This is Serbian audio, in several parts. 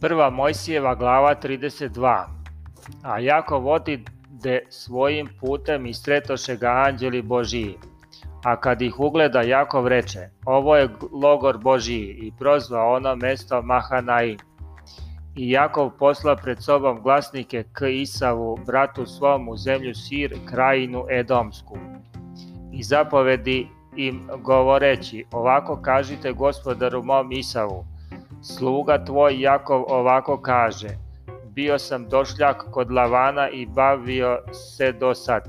Prva Mojsijeva glava 32 A Jakov de svojim putem i sretoše ga anđeli Božiji. A kad ih ugleda Jakov reče, ovo je logor Božiji i prozva ono mesto Mahanaim. I Jakov posla pred sobom glasnike k Isavu, bratu svom u zemlju Sir, krajinu Edomsku. I zapovedi im govoreći, ovako kažite gospodaru mom Isavu, Sluga tvoj Jakov ovako kaže, bio sam došljak kod Lavana i bavio se do sad.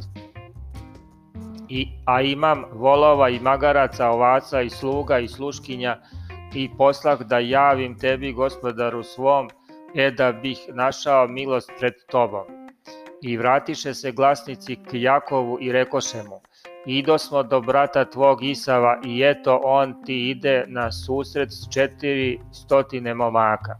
I, a imam volova i magaraca, ovaca i sluga i sluškinja i poslah da javim tebi gospodaru svom, e da bih našao milost pred tobom. I vratiše se glasnici k Jakovu i rekoše mu, idosmo do brata tvog Isava i eto on ti ide na susret s četiri stotine momaka.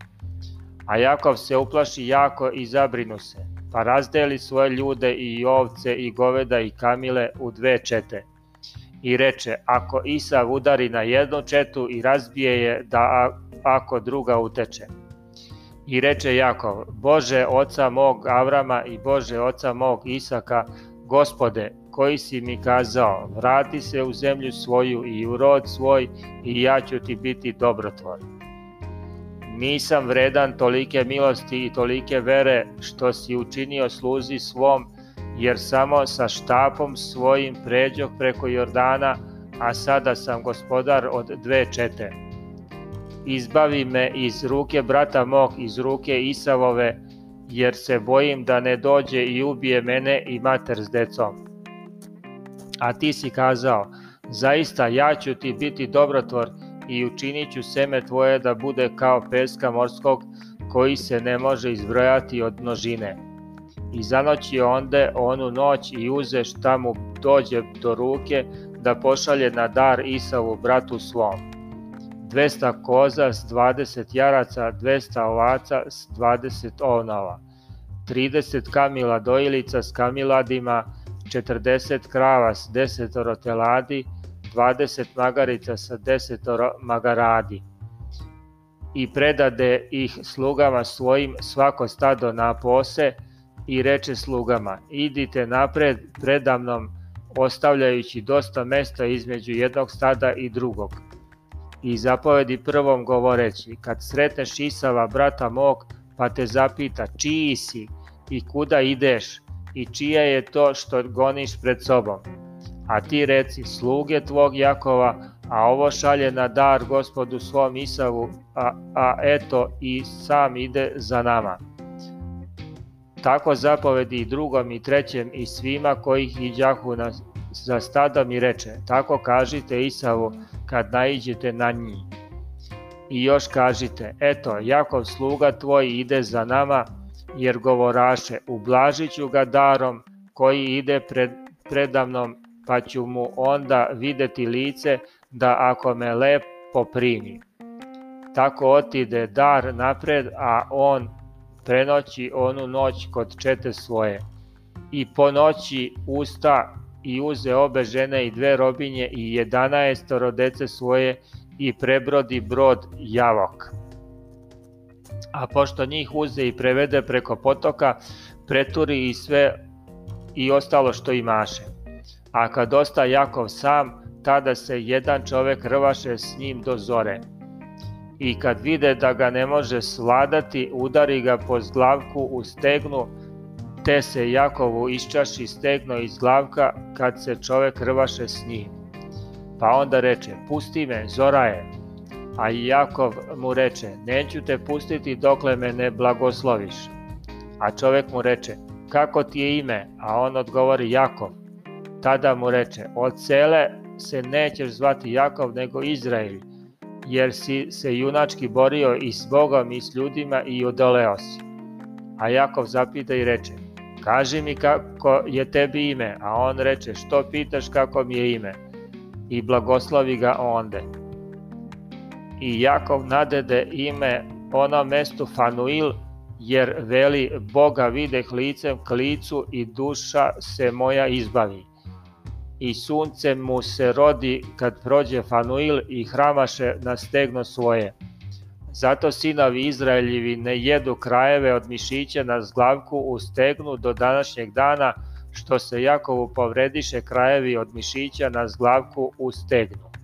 A Jakov se uplaši jako i zabrinu se, pa razdeli svoje ljude i ovce i goveda i kamile u dve čete. I reče, ako Isav udari na jednu četu i razbije je, da ako druga uteče. I reče Jakov, Bože oca mog Avrama i Bože oca mog Isaka, gospode, koji si mi kazao, vrati se u zemlju svoju i u rod svoj i ja ću ti biti dobrotvor. Nisam vredan tolike milosti i tolike vere što si učinio sluzi svom, jer samo sa štapom svojim pređoh preko Jordana, a sada sam gospodar od dve čete. Izbavi me iz ruke brata mog, iz ruke Isavove, jer se bojim da ne dođe i ubije mene i mater s decom. A ti si kazao, zaista ja ću ti biti dobrotvor i učinit ću seme tvoje da bude kao peska morskog koji se ne može izbrojati od množine. I zanoći onde onu noć i uze šta da mu dođe do ruke da pošalje na dar Isavu bratu svom. 200 koza s 20 jaraca, 200 ovaca s 20 ovnova, 30 kamila dojilica s kamiladima, 40 krava s 10 teladi, 20 magarica sa 10 magaradi i predade ih slugama svojim svako stado na pose i reče slugama, idite napred predamnom ostavljajući dosta mesta između jednog stada i drugog. I zapovedi prvom govoreći, kad sretneš Isava brata mog, pa te zapita čiji si i kuda ideš, i čija je to što goniš pred sobom. A ti reci, sluge tvog Jakova, a ovo šalje na dar gospodu svom Isavu, a, a eto i sam ide za nama. Tako zapovedi i drugom i trećem i svima kojih iđahu na, za stadom i reče, tako kažite Isavu kad naiđete na njih. I još kažite, eto, Jakov sluga tvoj ide za nama, jer govoraše, ublažit ću ga darom koji ide pred, predamnom, pa ću mu onda videti lice da ako me lepo primi. Tako otide dar napred, a on prenoći onu noć kod čete svoje. I po noći usta i uze obe žene i dve robinje i jedanaestoro dece svoje i prebrodi brod Javok a pošto njih uze i prevede preko potoka, preturi i sve i ostalo što imaše. A kad osta Jakov sam, tada se jedan čovek rvaše s njim do zore. I kad vide da ga ne može sladati, udari ga po zglavku u stegnu, te se Jakovu iščaši stegno iz glavka kad se čovek rvaše s njim. Pa onda reče, pusti me, zora je, A Jakov mu reče, neću te pustiti dokle me ne blagosloviš. A čovek mu reče, kako ti je ime? A on odgovori Jakov. Tada mu reče, od cele se nećeš zvati Jakov nego Izrael, jer si se junački borio i s Bogom i s ljudima i odoleo si. A Jakov zapita i reče, kaži mi kako je tebi ime, a on reče, što pitaš kako mi je ime? I blagoslovi ga onde i Jakov nadede ime ono mestu Fanuil, jer veli Boga videh licem k licu i duša se moja izbavi. I sunce mu se rodi kad prođe Fanuil i hramaše na stegno svoje. Zato sinovi Izraeljivi ne jedu krajeve od mišića na zglavku u stegnu do današnjeg dana, što se Jakovu povrediše krajevi od mišića na zglavku u stegnu.